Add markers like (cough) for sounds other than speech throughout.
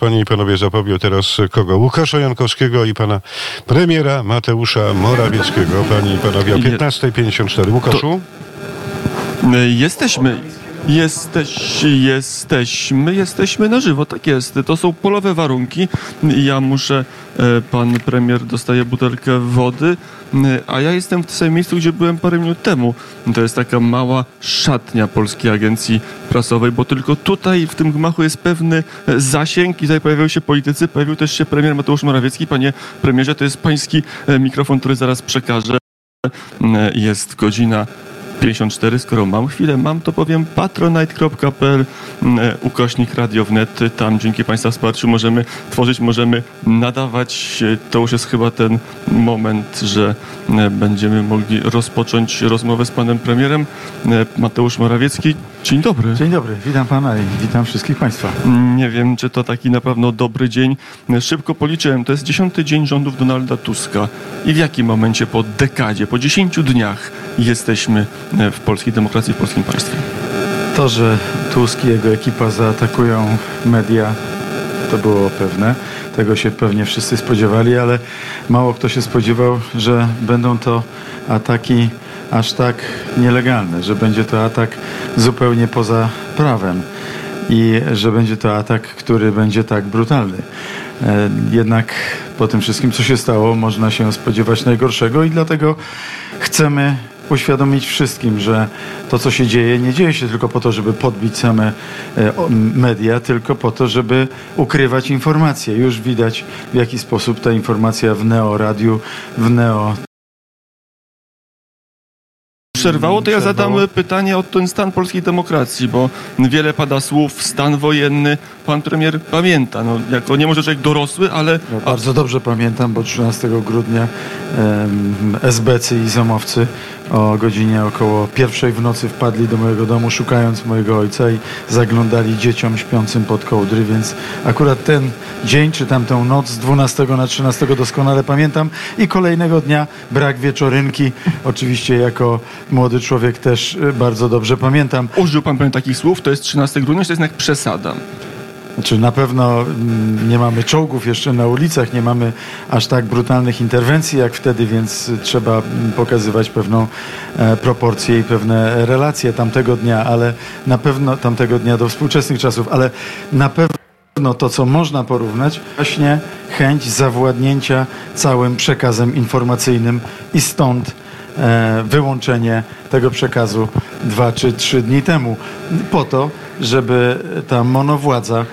Panie i panowie, zapowiedział teraz kogo? Łukasza Jankowskiego i pana premiera Mateusza Morawieckiego. Panie i panowie, o 15.54. Łukaszu? Jesteśmy. Jesteś, jesteśmy, jesteśmy na żywo, tak jest. To są polowe warunki. Ja muszę, e, pan premier dostaje butelkę wody, e, a ja jestem w tym samym miejscu, gdzie byłem parę minut temu. To jest taka mała szatnia Polskiej Agencji Prasowej, bo tylko tutaj w tym gmachu jest pewny e, zasięg i tutaj pojawiają się politycy, pojawił też się premier Mateusz Morawiecki. Panie premierze, to jest pański mikrofon, który zaraz przekażę. Jest godzina 54. Skoro mam chwilę, mam to powiem patronite.pl mm, ukośnik Radio Wnet. Tam dzięki Państwa wsparciu możemy tworzyć, możemy nadawać. To już jest chyba ten moment, że mm, będziemy mogli rozpocząć rozmowę z panem premierem. Mateusz Morawiecki, dzień dobry. Dzień dobry, witam pana i witam wszystkich państwa. Nie wiem, czy to taki na pewno dobry dzień. Szybko policzyłem, to jest dziesiąty dzień rządów Donalda Tuska. I w jakim momencie po dekadzie, po dziesięciu dniach jesteśmy w polskiej demokracji, w polskim państwie? To, że Tusk i jego ekipa zaatakują media, to było pewne. Tego się pewnie wszyscy spodziewali, ale mało kto się spodziewał, że będą to ataki aż tak nielegalne, że będzie to atak zupełnie poza prawem i że będzie to atak, który będzie tak brutalny. E, jednak po tym wszystkim, co się stało, można się spodziewać najgorszego i dlatego chcemy uświadomić wszystkim, że to, co się dzieje, nie dzieje się tylko po to, żeby podbić same e, media, tylko po to, żeby ukrywać informacje. Już widać, w jaki sposób ta informacja w Neo Radiu, w Neo przerwało, to ja zadam pytanie o ten stan polskiej demokracji, bo wiele pada słów, stan wojenny, pan premier pamięta, no, jako nie może człowiek dorosły, ale... No, bardzo dobrze pamiętam, bo 13 grudnia um, SBC i Zamowcy o godzinie około pierwszej w nocy wpadli do mojego domu szukając mojego ojca i zaglądali dzieciom śpiącym pod kołdry, więc akurat ten dzień, czy tamtą noc z 12 na 13 doskonale pamiętam i kolejnego dnia brak wieczorynki, oczywiście jako młody człowiek też y, bardzo dobrze pamiętam. Użył pan pewnie takich słów, to jest 13 grudnia, to jest jednak przesada. Znaczy na pewno mm, nie mamy czołgów jeszcze na ulicach, nie mamy aż tak brutalnych interwencji jak wtedy, więc trzeba mm, pokazywać pewną e, proporcję i pewne relacje tamtego dnia, ale na pewno tamtego dnia do współczesnych czasów, ale na pewno to, co można porównać, właśnie chęć zawładnięcia całym przekazem informacyjnym i stąd e, wyłączenie tego przekazu dwa czy trzy dni temu, po to, żeby ta monowładza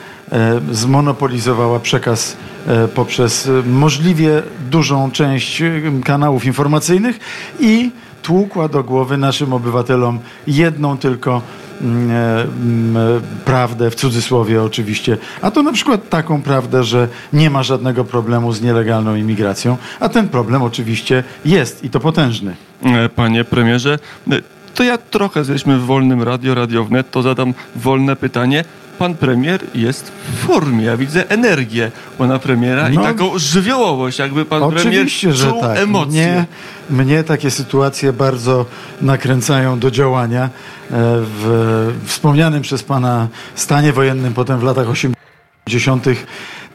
zmonopolizowała przekaz e, poprzez możliwie dużą część e, kanałów informacyjnych i tłukła do głowy naszym obywatelom jedną tylko mm, mm, prawdę, w cudzysłowie oczywiście, a to na przykład taką prawdę, że nie ma żadnego problemu z nielegalną imigracją, a ten problem oczywiście jest i to potężny. Panie premierze, to ja trochę jesteśmy w wolnym radio, radio wnet, to zadam wolne pytanie pan premier jest w formie. Ja widzę energię pana premiera no, i taką żywiołowość, jakby pan premier czuł że tak. emocje. Mnie, mnie takie sytuacje bardzo nakręcają do działania. E, w wspomnianym przez pana stanie wojennym potem w latach 80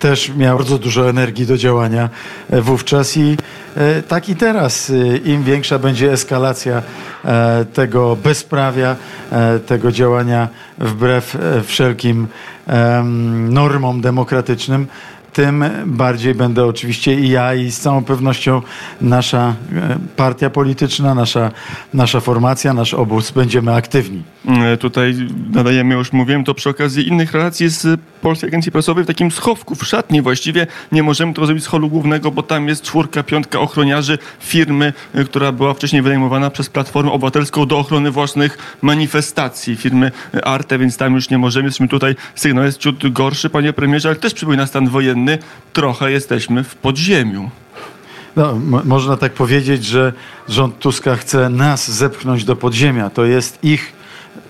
też miał bardzo dużo energii do działania e, wówczas i e, tak i teraz. E, Im większa będzie eskalacja tego bezprawia, tego działania wbrew wszelkim normom demokratycznym, tym bardziej będę oczywiście i ja i z całą pewnością nasza e, partia polityczna, nasza, nasza formacja, nasz obóz będziemy aktywni. E, tutaj nadajemy, już mówiłem, to przy okazji innych relacji z Polskiej Agencji Prasowej w takim schowku, w szatni właściwie. Nie możemy tego zrobić z holu głównego, bo tam jest czwórka, piątka ochroniarzy firmy, e, która była wcześniej wynajmowana przez Platformę Obywatelską do ochrony własnych manifestacji, firmy Arte, więc tam już nie możemy. Jesteśmy tutaj, sygnał jest ciut gorszy, panie premierze, ale też przypomina stan wojenny trochę jesteśmy w podziemiu. No, można tak powiedzieć, że rząd Tuska chce nas zepchnąć do podziemia. To jest ich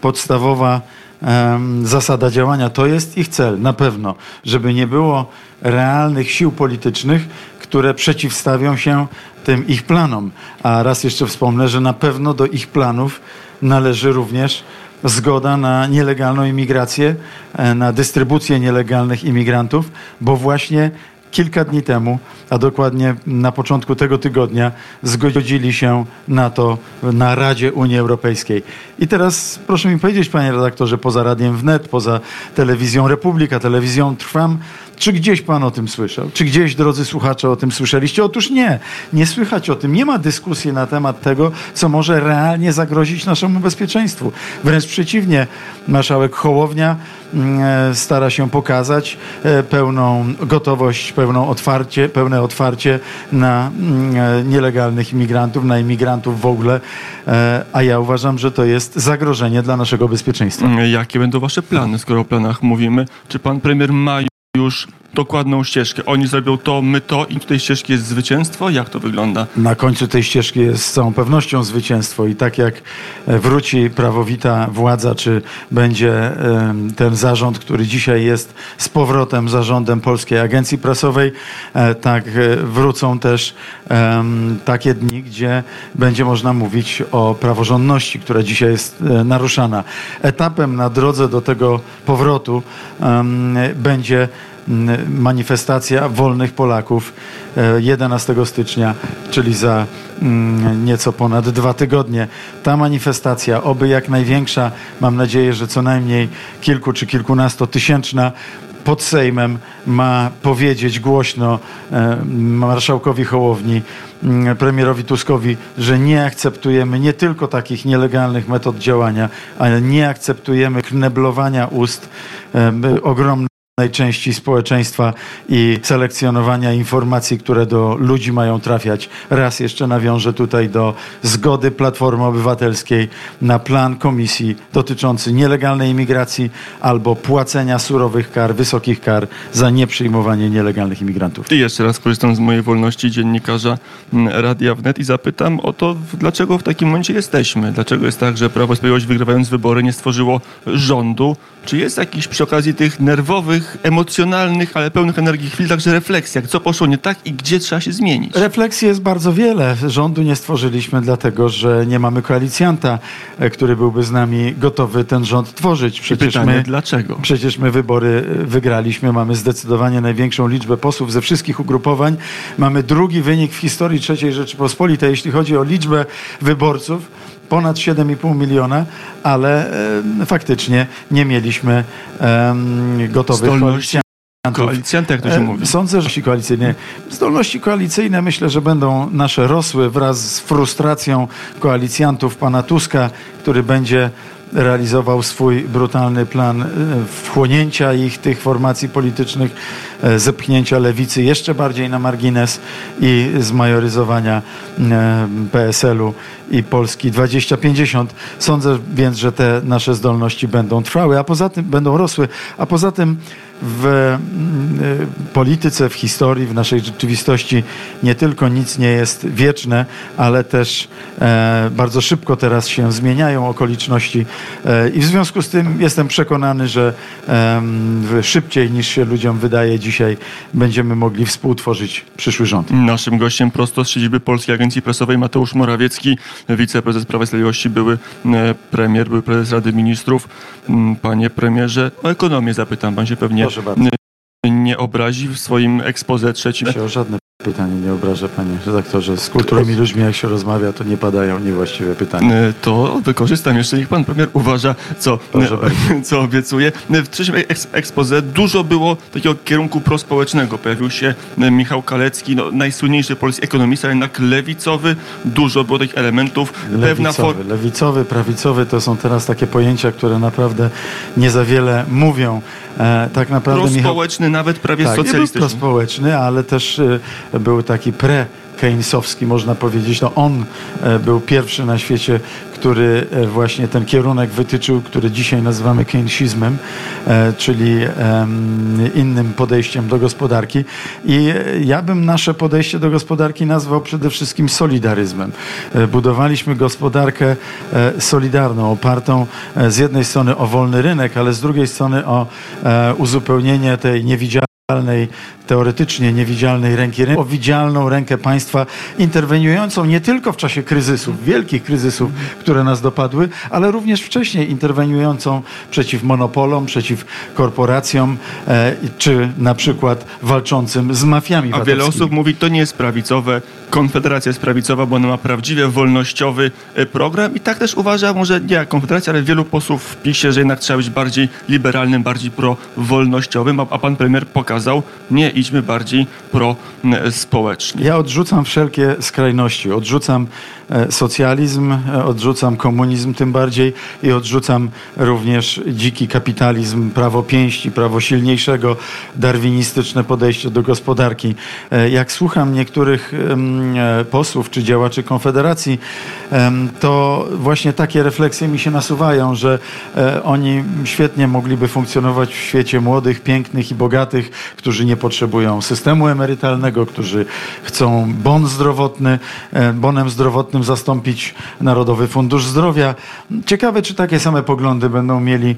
podstawowa um, zasada działania. To jest ich cel, na pewno, żeby nie było realnych sił politycznych, które przeciwstawią się tym ich planom. A raz jeszcze wspomnę, że na pewno do ich planów należy również zgoda na nielegalną imigrację, e, na dystrybucję nielegalnych imigrantów, bo właśnie kilka dni temu, a dokładnie na początku tego tygodnia, zgodzili się na to na Radzie Unii Europejskiej. I teraz proszę mi powiedzieć, panie redaktorze, poza Radiem Wnet, poza telewizją Republika, telewizją Trwam, czy gdzieś pan o tym słyszał? Czy gdzieś, drodzy słuchacze, o tym słyszeliście? Otóż nie, nie słychać o tym. Nie ma dyskusji na temat tego, co może realnie zagrozić naszemu bezpieczeństwu. Wręcz przeciwnie, marszałek Hołownia mm, e, stara się pokazać e, pełną gotowość, pełną otwarcie, pełne otwarcie na mm, e, nielegalnych imigrantów, na imigrantów w ogóle, a ja uważam, że to jest zagrożenie dla naszego bezpieczeństwa. Jakie będą wasze plany, skoro o planach mówimy? Czy pan premier ma już dokładną ścieżkę? Oni zrobią to, my to i tutaj ścieżki jest zwycięstwo? Jak to wygląda? Na końcu tej ścieżki jest z całą pewnością zwycięstwo i tak jak e, wróci prawowita władza, czy będzie em, ten zarząd, który dzisiaj jest z powrotem zarządem Polskiej Agencji Prasowej, e, tak e, wrócą też takie dni, gdzie będzie można mówić o praworządności, która dzisiaj jest e, naruszana. Etapem na drodze do tego powrotu będzie manifestacja wolnych Polaków e, 11 stycznia, czyli za mm, nieco ponad dwa tygodnie. Ta manifestacja, oby jak największa, mam nadzieję, że co najmniej kilku czy kilkunastotysięczna, pod Sejmem ma powiedzieć głośno e, marszałkowi Hołowni, mm, premierowi Tuskowi, że nie akceptujemy nie tylko takich nielegalnych metod działania, ale nie akceptujemy kneblowania ust e, ogromnych części społeczeństwa i selekcjonowania informacji, które do ludzi mają trafiać. Raz jeszcze nawiążę tutaj do zgody Platformy Obywatelskiej na plan komisji dotyczący nielegalnej imigracji albo płacenia surowych kar, wysokich kar za nieprzyjmowanie nielegalnych imigrantów. I jeszcze raz korzystam z mojej wolności dziennikarza Radia Wnet i zapytam o to, dlaczego w takim momencie jesteśmy? Dlaczego jest tak, że Prawo i Sprawiedliwość wygrywając wybory nie stworzyło rządu? Czy jest jakiś przy okazji tych nerwowych, emocjonalnych, ale pełnych energii chwil także refleksja? Co poszło nie tak i gdzie trzeba się zmienić? Refleksji jest bardzo wiele. Rządu nie stworzyliśmy dlatego, że nie mamy koalicjanta, e, który byłby z nami gotowy ten rząd tworzyć. I Przecież pytanie, my, dlaczego? przecież my wybory e, wygraliśmy, mamy zdecydowanie największą liczbę posłów ze wszystkich ugrupowań. Mamy drugi wynik w historii III Rzeczypospolitej, jeśli chodzi o liczbę wyborców. Ponad 7,5 miliona, ale e, faktycznie nie mieliśmy em, gotowych Zdolności koalicjantów. Koalicjanta, jak to się E, mówi. Sądzę, że koalicyjne. Zdolności koalicyjne myślę, że będą nasze rosły wraz z frustracją koalicjantów pana Tuska, który będzie realizował swój brutalny plan e, wchłonięcia ich, tych formacji politycznych, e, zepchnięcia lewicy jeszcze bardziej na margines i zmajoryzowania e, PSL-u i Polski 2050. Sądzę więc, że te nasze zdolności będą trwały, a poza tym będą rosły, a poza tym w mm, y, polityce, w historii, w naszej rzeczywistości nie tylko nic nie jest wieczne, ale też e, bardzo szybko teraz się zmieniają okoliczności e, i w związku z tym jestem przekonany, że szybciej niż się ludziom wydaje dzisiaj będziemy mogli współtworzyć przyszły rząd. Naszym gościem prosto z siedziby Polskiej Agencji Prasowej Mateusz Morawiecki, wiceprezes Prawa i Sprawiedliwości, były premier, były prezes Rady Ministrów. Panie premierze, o ekonomię zapytam, pan się pewnie. Nie obrazi w swoim expose trzecim. się o żadne pytanie nie obraża, panie redaktorze. Z kulturowymi ludźmi, jak się rozmawia, to nie padają niewłaściwe pytania. E, To wykorzystam jeszcze, niech pan premier uważa, co, Proszę bardzo. (laughs) co obiecuje. W trzecim eks- expose dużo było takiego kierunku prospołecznego. Pojawił się e, Michał Kalecki, no, najsłynniejszy polski ekonomista, jednak lewicowy. Dużo było takich elementów. Lewicowy, lewicowy, prawicowy to są teraz takie pojęcia, które naprawdę nie za wiele mówią. E, tak naprawdę Michał prospołeczny, nawet prawie tak, nie był socjalistyczny. prospołeczny, ale też e, był taki pre keynesowski, można powiedzieć. No on e, był pierwszy na świecie, który e, właśnie ten kierunek wytyczył, który dzisiaj nazywamy keynesizmem, e, czyli innym podejściem do gospodarki. I e, ja bym nasze podejście do gospodarki nazwał przede wszystkim solidaryzmem. Budowaliśmy gospodarkę solidarną, opartą z jednej strony o wolny rynek, ale z drugiej strony o uzupełnienie tej niewidzialnej teoretycznie niewidzialnej ręki, o widzialną rękę państwa interweniującą nie tylko w czasie kryzysów, wielkich kryzysów, które nas dopadły, ale również wcześniej interweniującą przeciw monopolom, przeciw korporacjom, e, czy na przykład walczącym z mafiami A wiele osób mówi, to nie jest prawicowe, Konfederacja jest prawicowa, bo ona ma prawdziwie wolnościowy e, program. I tak też uważa, może nie jak Konfederacja, ale wielu posłów w PiSie, że jednak trzeba być bardziej liberalnym, bardziej prowolnościowym, a, a pan premier pokazał, nie idźmy bardziej prospołecznie. Ja odrzucam wszelkie skrajności. Odrzucam socjalizm, e, odrzucam komunizm tym bardziej i odrzucam również dziki kapitalizm, prawo pięści, prawo silniejszego, darwinistyczne podejście do gospodarki. E, Jak słucham niektórych e, posłów czy działaczy Konfederacji, to właśnie takie refleksje mi się nasuwają, że e, oni świetnie mogliby funkcjonować w świecie młodych, pięknych i bogatych, którzy nie potrzebują systemu emerytalnego, którzy chcą bon zdrowotny, e, bonem zdrowotnym zastąpić Narodowy Fundusz Zdrowia. Ciekawe, czy takie same poglądy będą mieli,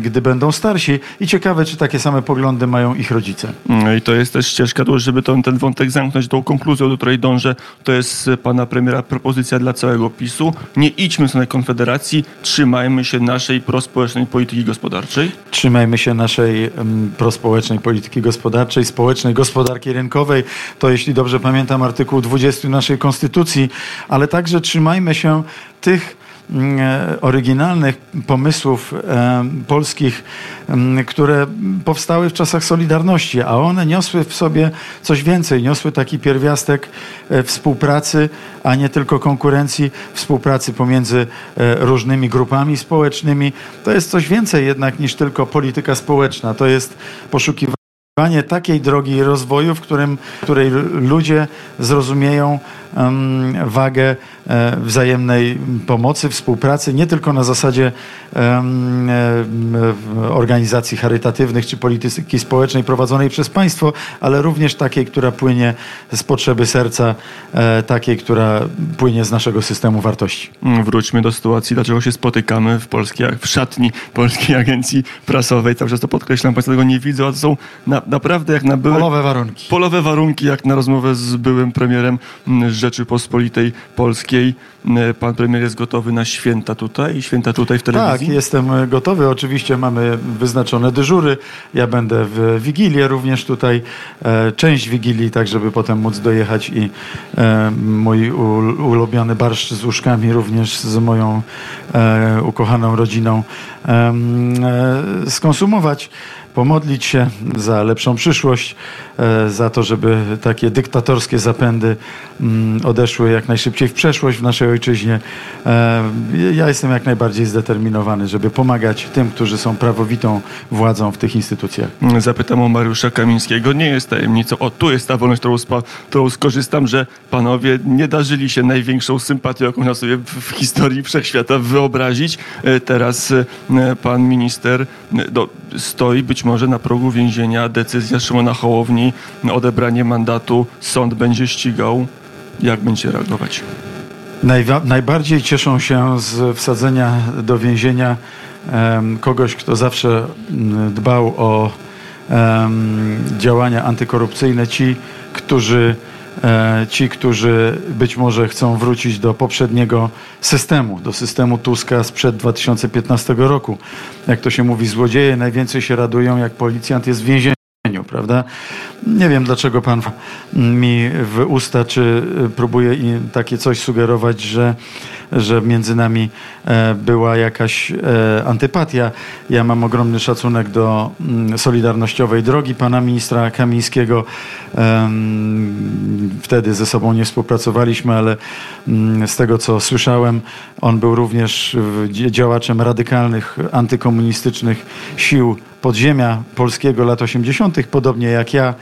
gdy będą starsi i ciekawe, czy takie same poglądy mają ich rodzice. No I to jest też ścieżka, żeby ten, ten wątek zamknąć tą konkluzją, do której dążę. To jest e, pana premiera propozycja dla całego PiSu. Nie idźmy w stronę Konfederacji, trzymajmy się naszej prospołecznej polityki gospodarczej. Trzymajmy się naszej prospołecznej polityki gospodarczej, społecznej gospodarki rynkowej. To, jeśli dobrze pamiętam, artykuł 20 naszej Konstytucji, ale także trzymajmy się tych mm, e, oryginalnych pomysłów em, polskich, em, które powstały w czasach Solidarności, a one niosły w sobie coś więcej, niosły taki pierwiastek e, współpracy, a nie tylko konkurencji, współpracy pomiędzy e, różnymi grupami społecznymi. To jest coś więcej jednak niż tylko polityka społeczna. To jest poszukiwanie takiej drogi rozwoju, w którym, której ludzie zrozumieją wagę e, wzajemnej pomocy, współpracy, nie tylko na zasadzie e, organizacji charytatywnych czy polityki społecznej prowadzonej przez państwo, ale również takiej, która płynie z potrzeby serca, e, takiej, która płynie z naszego systemu wartości. Mm, Wróćmy do sytuacji, dlaczego się spotykamy w polskiej, w szatni Polskiej Agencji Prasowej. Cały czas to podkreślam, Państwo tego nie widzą, a to są na, naprawdę jak na były... Polowe warunki. Polowe warunki, jak na rozmowę z byłym premierem mm, Rzeczypospolitej Polskiej. Mm, Pan premier jest gotowy na święta tutaj i święta tutaj w Tak, telewizji? jestem e, gotowy. Oczywiście mamy wyznaczone dyżury. Ja będę w Wigilię również tutaj. E, część Wigilii, tak żeby potem móc dojechać i e, mój ul- ulubiony barszcz z łóżkami również z moją e, ukochaną rodziną e, skonsumować. Pomodlić się za lepszą przyszłość, e, za to, żeby takie dyktatorskie zapędy mm, odeszły jak najszybciej w przeszłość w naszej ojczyźnie. E, Ja jestem jak najbardziej zdeterminowany, żeby pomagać tym, którzy są prawowitą władzą w tych instytucjach. Zapytam o Mariusza Kamińskiego. Nie jest tajemnicą. O, tu jest ta wolność, którą, spa, którą skorzystam, że panowie nie darzyli się największą sympatią, jaką można sobie w, historii wszechświata wyobrazić. E, Teraz pan minister do, stoi być może na progu więzienia. Decyzja Szymona Hołowni, odebranie mandatu, sąd będzie ścigał. Jak będzie reagować? Najwa- najbardziej cieszą się z wsadzenia do więzienia em, kogoś, kto zawsze dbał o em, działania antykorupcyjne, ci, którzy ci, którzy być może chcą wrócić do poprzedniego systemu, do systemu Tuska sprzed 2015 roku. Jak to się mówi, złodzieje najwięcej się radują, jak policjant jest w więzieniu. Prawda? Nie wiem, dlaczego pan mi w usta, czy próbuje i takie coś sugerować, że, że między nami e, była jakaś e, antypatia. Ja mam ogromny szacunek do mm, Solidarnościowej Drogi pana ministra Kamińskiego. Wtedy ze sobą nie współpracowaliśmy, ale mm, z tego, co słyszałem, on był również działaczem radykalnych, antykomunistycznych sił podziemia polskiego lat 80., podobnie jak ja.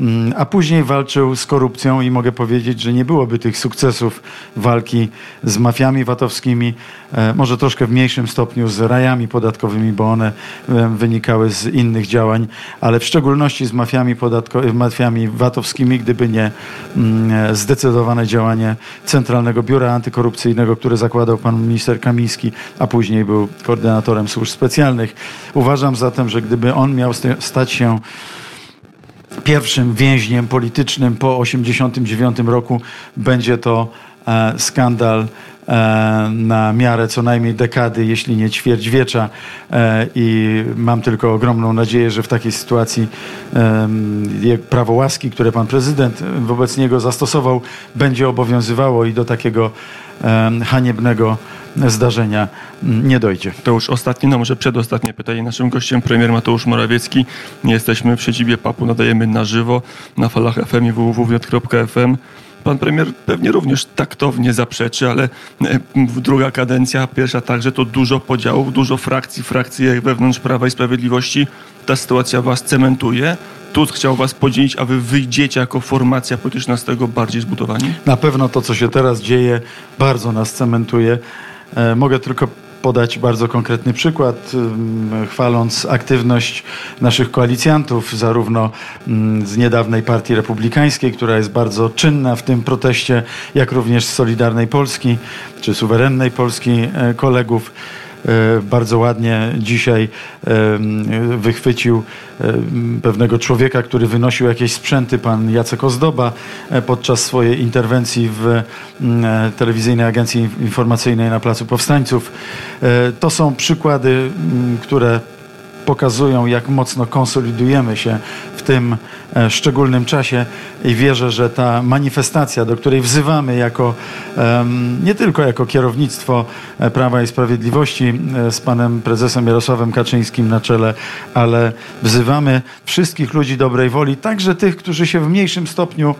Mm, A później walczył z korupcją i mogę powiedzieć, że nie byłoby tych sukcesów walki z mafiami VAT-owskimi, e, może troszkę w mniejszym stopniu z rajami podatkowymi, bo one e, wynikały z innych działań, ale w szczególności z mafiami, podatko- mafiami VAT-owskimi, gdyby nie mm, e, zdecydowane działanie Centralnego Biura Antykorupcyjnego, które zakładał pan minister Kamiński, a później był koordynatorem służb specjalnych. Uważam zatem, że gdyby on miał sta- stać się pierwszym więźniem politycznym po 1989 roku. Będzie to e, skandal e, na miarę co najmniej dekady, jeśli nie ćwierćwiecza e, i mam tylko ogromną nadzieję, że w takiej sytuacji prawo łaski, które pan prezydent wobec niego zastosował, będzie obowiązywało i do takiego haniebnego zdarzenia nie dojdzie. To już ostatnie, no może przedostatnie pytanie. Naszym gościem premier Mateusz Morawiecki. Nie jesteśmy w siedzibie PAP-u, nadajemy na żywo na falach FM i www.fm. Pan premier pewnie również taktownie zaprzeczy, ale druga kadencja, pierwsza także, to dużo podziałów, dużo frakcji, frakcji wewnątrz Prawa i Sprawiedliwości. Ta sytuacja was cementuje. Tusk chciał was podzielić, a wy wyjdziecie jako formacja polityczna z tego bardziej zbudowani? Na pewno to, co się teraz dzieje, bardzo nas cementuje. E, Mogę tylko podać bardzo konkretny przykład, chwaląc aktywność naszych koalicjantów, zarówno z niedawnej Partii Republikańskiej, która jest bardzo czynna w tym proteście, jak również z Solidarnej Polski czy Suwerennej Polski e, kolegów. E, bardzo ładnie dzisiaj wychwycił em, pewnego człowieka, który wynosił jakieś sprzęty, pan Jacek Ozdoba, e, podczas swojej interwencji w mm, e, telewizyjnej agencji informacyjnej na Placu Powstańców. E, To są przykłady, mm, które pokazują, jak mocno konsolidujemy się w tym e, szczególnym czasie i wierzę, że ta manifestacja, do której wzywamy jako nie tylko jako kierownictwo e, Prawa i Sprawiedliwości e, z panem prezesem Jarosławem Kaczyńskim na czele, ale wzywamy wszystkich ludzi dobrej woli, także tych, którzy się w mniejszym stopniu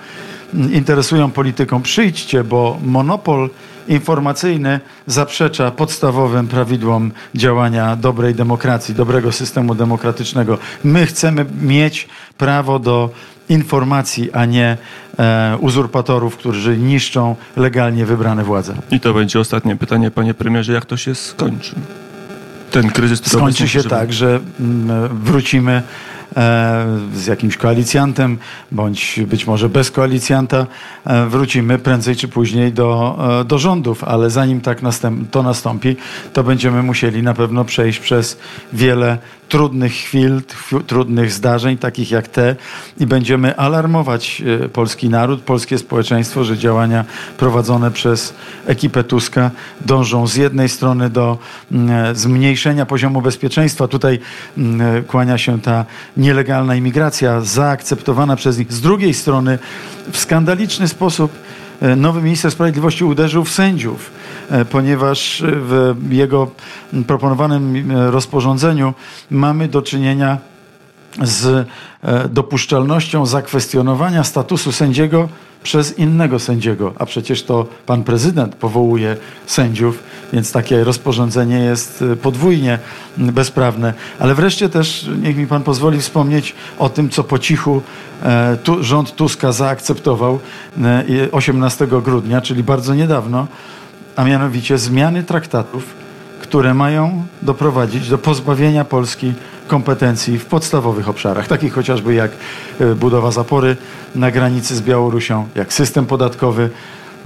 interesują polityką. Przyjdźcie, bo monopol informacyjny zaprzecza podstawowym prawidłom działania dobrej demokracji, dobrego systemu demokratycznego. My chcemy mieć prawo do informacji, a nie e, uzurpatorów, którzy niszczą legalnie wybrane władze. I to będzie ostatnie pytanie, panie premierze, jak to się skończy? Ten kryzys, który Skończy się tak, że mm, wrócimy z jakimś koalicjantem, bądź być może bez koalicjanta, e, wrócimy prędzej czy później do, e, do rządów, ale zanim tak następ, to nastąpi, to będziemy musieli na pewno przejść przez wiele trudnych chwil, trudnych zdarzeń, takich jak te i będziemy alarmować e, polski naród, polskie społeczeństwo, że działania prowadzone przez ekipę Tuska dążą z jednej strony do mm, zmniejszenia poziomu bezpieczeństwa. Tutaj mm, kłania się ta nielegalna imigracja zaakceptowana przez nich. Z drugiej strony w skandaliczny sposób e, nowy minister sprawiedliwości uderzył w sędziów, e, ponieważ w jego proponowanym e, rozporządzeniu mamy do czynienia z dopuszczalnością zakwestionowania statusu sędziego przez innego sędziego, a przecież to pan prezydent powołuje sędziów, więc takie rozporządzenie jest e, podwójnie m, bezprawne. Ale wreszcie też niech mi pan pozwoli wspomnieć o tym, co po cichu e, tu, rząd Tuska zaakceptował e, i 18 grudnia, czyli bardzo niedawno, a mianowicie zmiany traktatów, które mają doprowadzić do pozbawienia Polski kompetencji w podstawowych obszarach, takich chociażby jak e, budowa zapory na granicy z Białorusią, jak system podatkowy.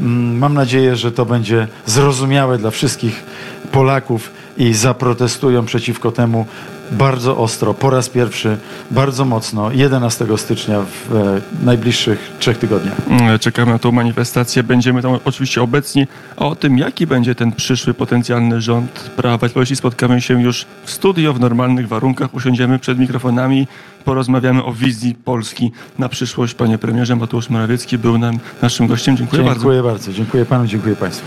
Mm, Mam nadzieję, że to będzie zrozumiałe dla wszystkich Polaków i zaprotestują przeciwko temu bardzo ostro, po raz pierwszy, bardzo mocno, 11 stycznia w e, najbliższych trzech tygodniach. Mm, Czekamy na tą manifestację. Będziemy tam oczywiście obecni. A o tym, jaki będzie ten przyszły potencjalny rząd Prawa i Sprawiedliwości, spotkamy się już w studio, w normalnych warunkach. Usiądziemy przed mikrofonami, porozmawiamy o wizji Polski na przyszłość. Panie premierze, Mateusz Morawiecki był nam naszym gościem. Dziękuję, bardzo. Dziękuję bardzo. Dziękuję panu, dziękuję państwu.